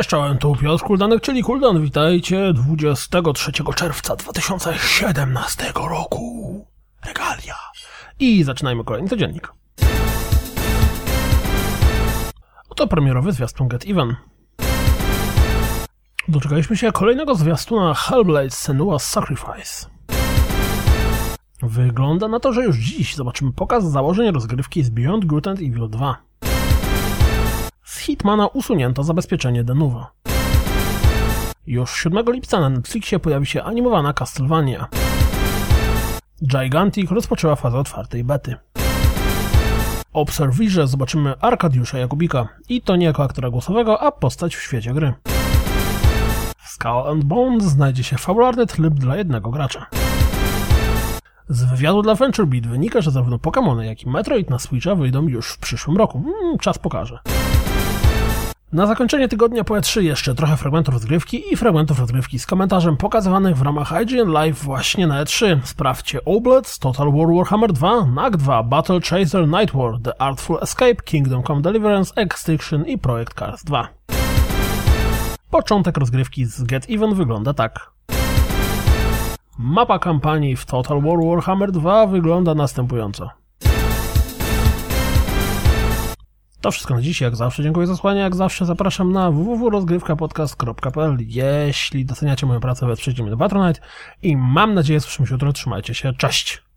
Cześć, czołem, tu Piotr Kuldanek, czyli Kuldan. Witajcie 23 czerwca 2017 roku. Regalia. I zaczynajmy kolejny codziennik. Oto premierowy zwiastun Get Even. Doczekaliśmy się kolejnego zwiastuna Hellblade Senua's Sacrifice. Wygląda na to, że już dziś zobaczymy pokaz założeń rozgrywki z Beyond Good and Evil 2. Z Hitmana usunięto zabezpieczenie Denuwa. Już 7 lipca na Netflixie pojawi się animowana Castlevania. Gigantic rozpoczęła fazę otwartej bety. Obserwirze zobaczymy Arkadiusza Jakubika i to nie jako aktora głosowego, a postać w świecie gry. Skull and Bones znajdzie się fabularny tryb dla jednego gracza. Z wywiadu dla VentureBeat wynika, że zarówno Pokémony, jak i Metroid na Switcha wyjdą już w przyszłym roku. Hmm, czas pokaże. Na zakończenie tygodnia po E3 jeszcze trochę fragmentów rozgrywki i fragmentów rozgrywki z komentarzem pokazywanych w ramach IGN Live właśnie na E3. Sprawdźcie Oblets, Total War Warhammer 2, NAC 2, Battle Chaser Night War, The Artful Escape, Kingdom Come Deliverance, Extinction i Project Cars 2. Początek rozgrywki z Get Even wygląda tak. Mapa kampanii w Total War Warhammer 2 wygląda następująco. To wszystko na dziś, jak zawsze dziękuję za słuchanie, jak zawsze zapraszam na www.rozgrywkapodcast.pl Jeśli doceniacie moją pracę, wesprzyjcie mnie na Patronite i mam nadzieję, słyszymy się jutro, trzymajcie się, cześć!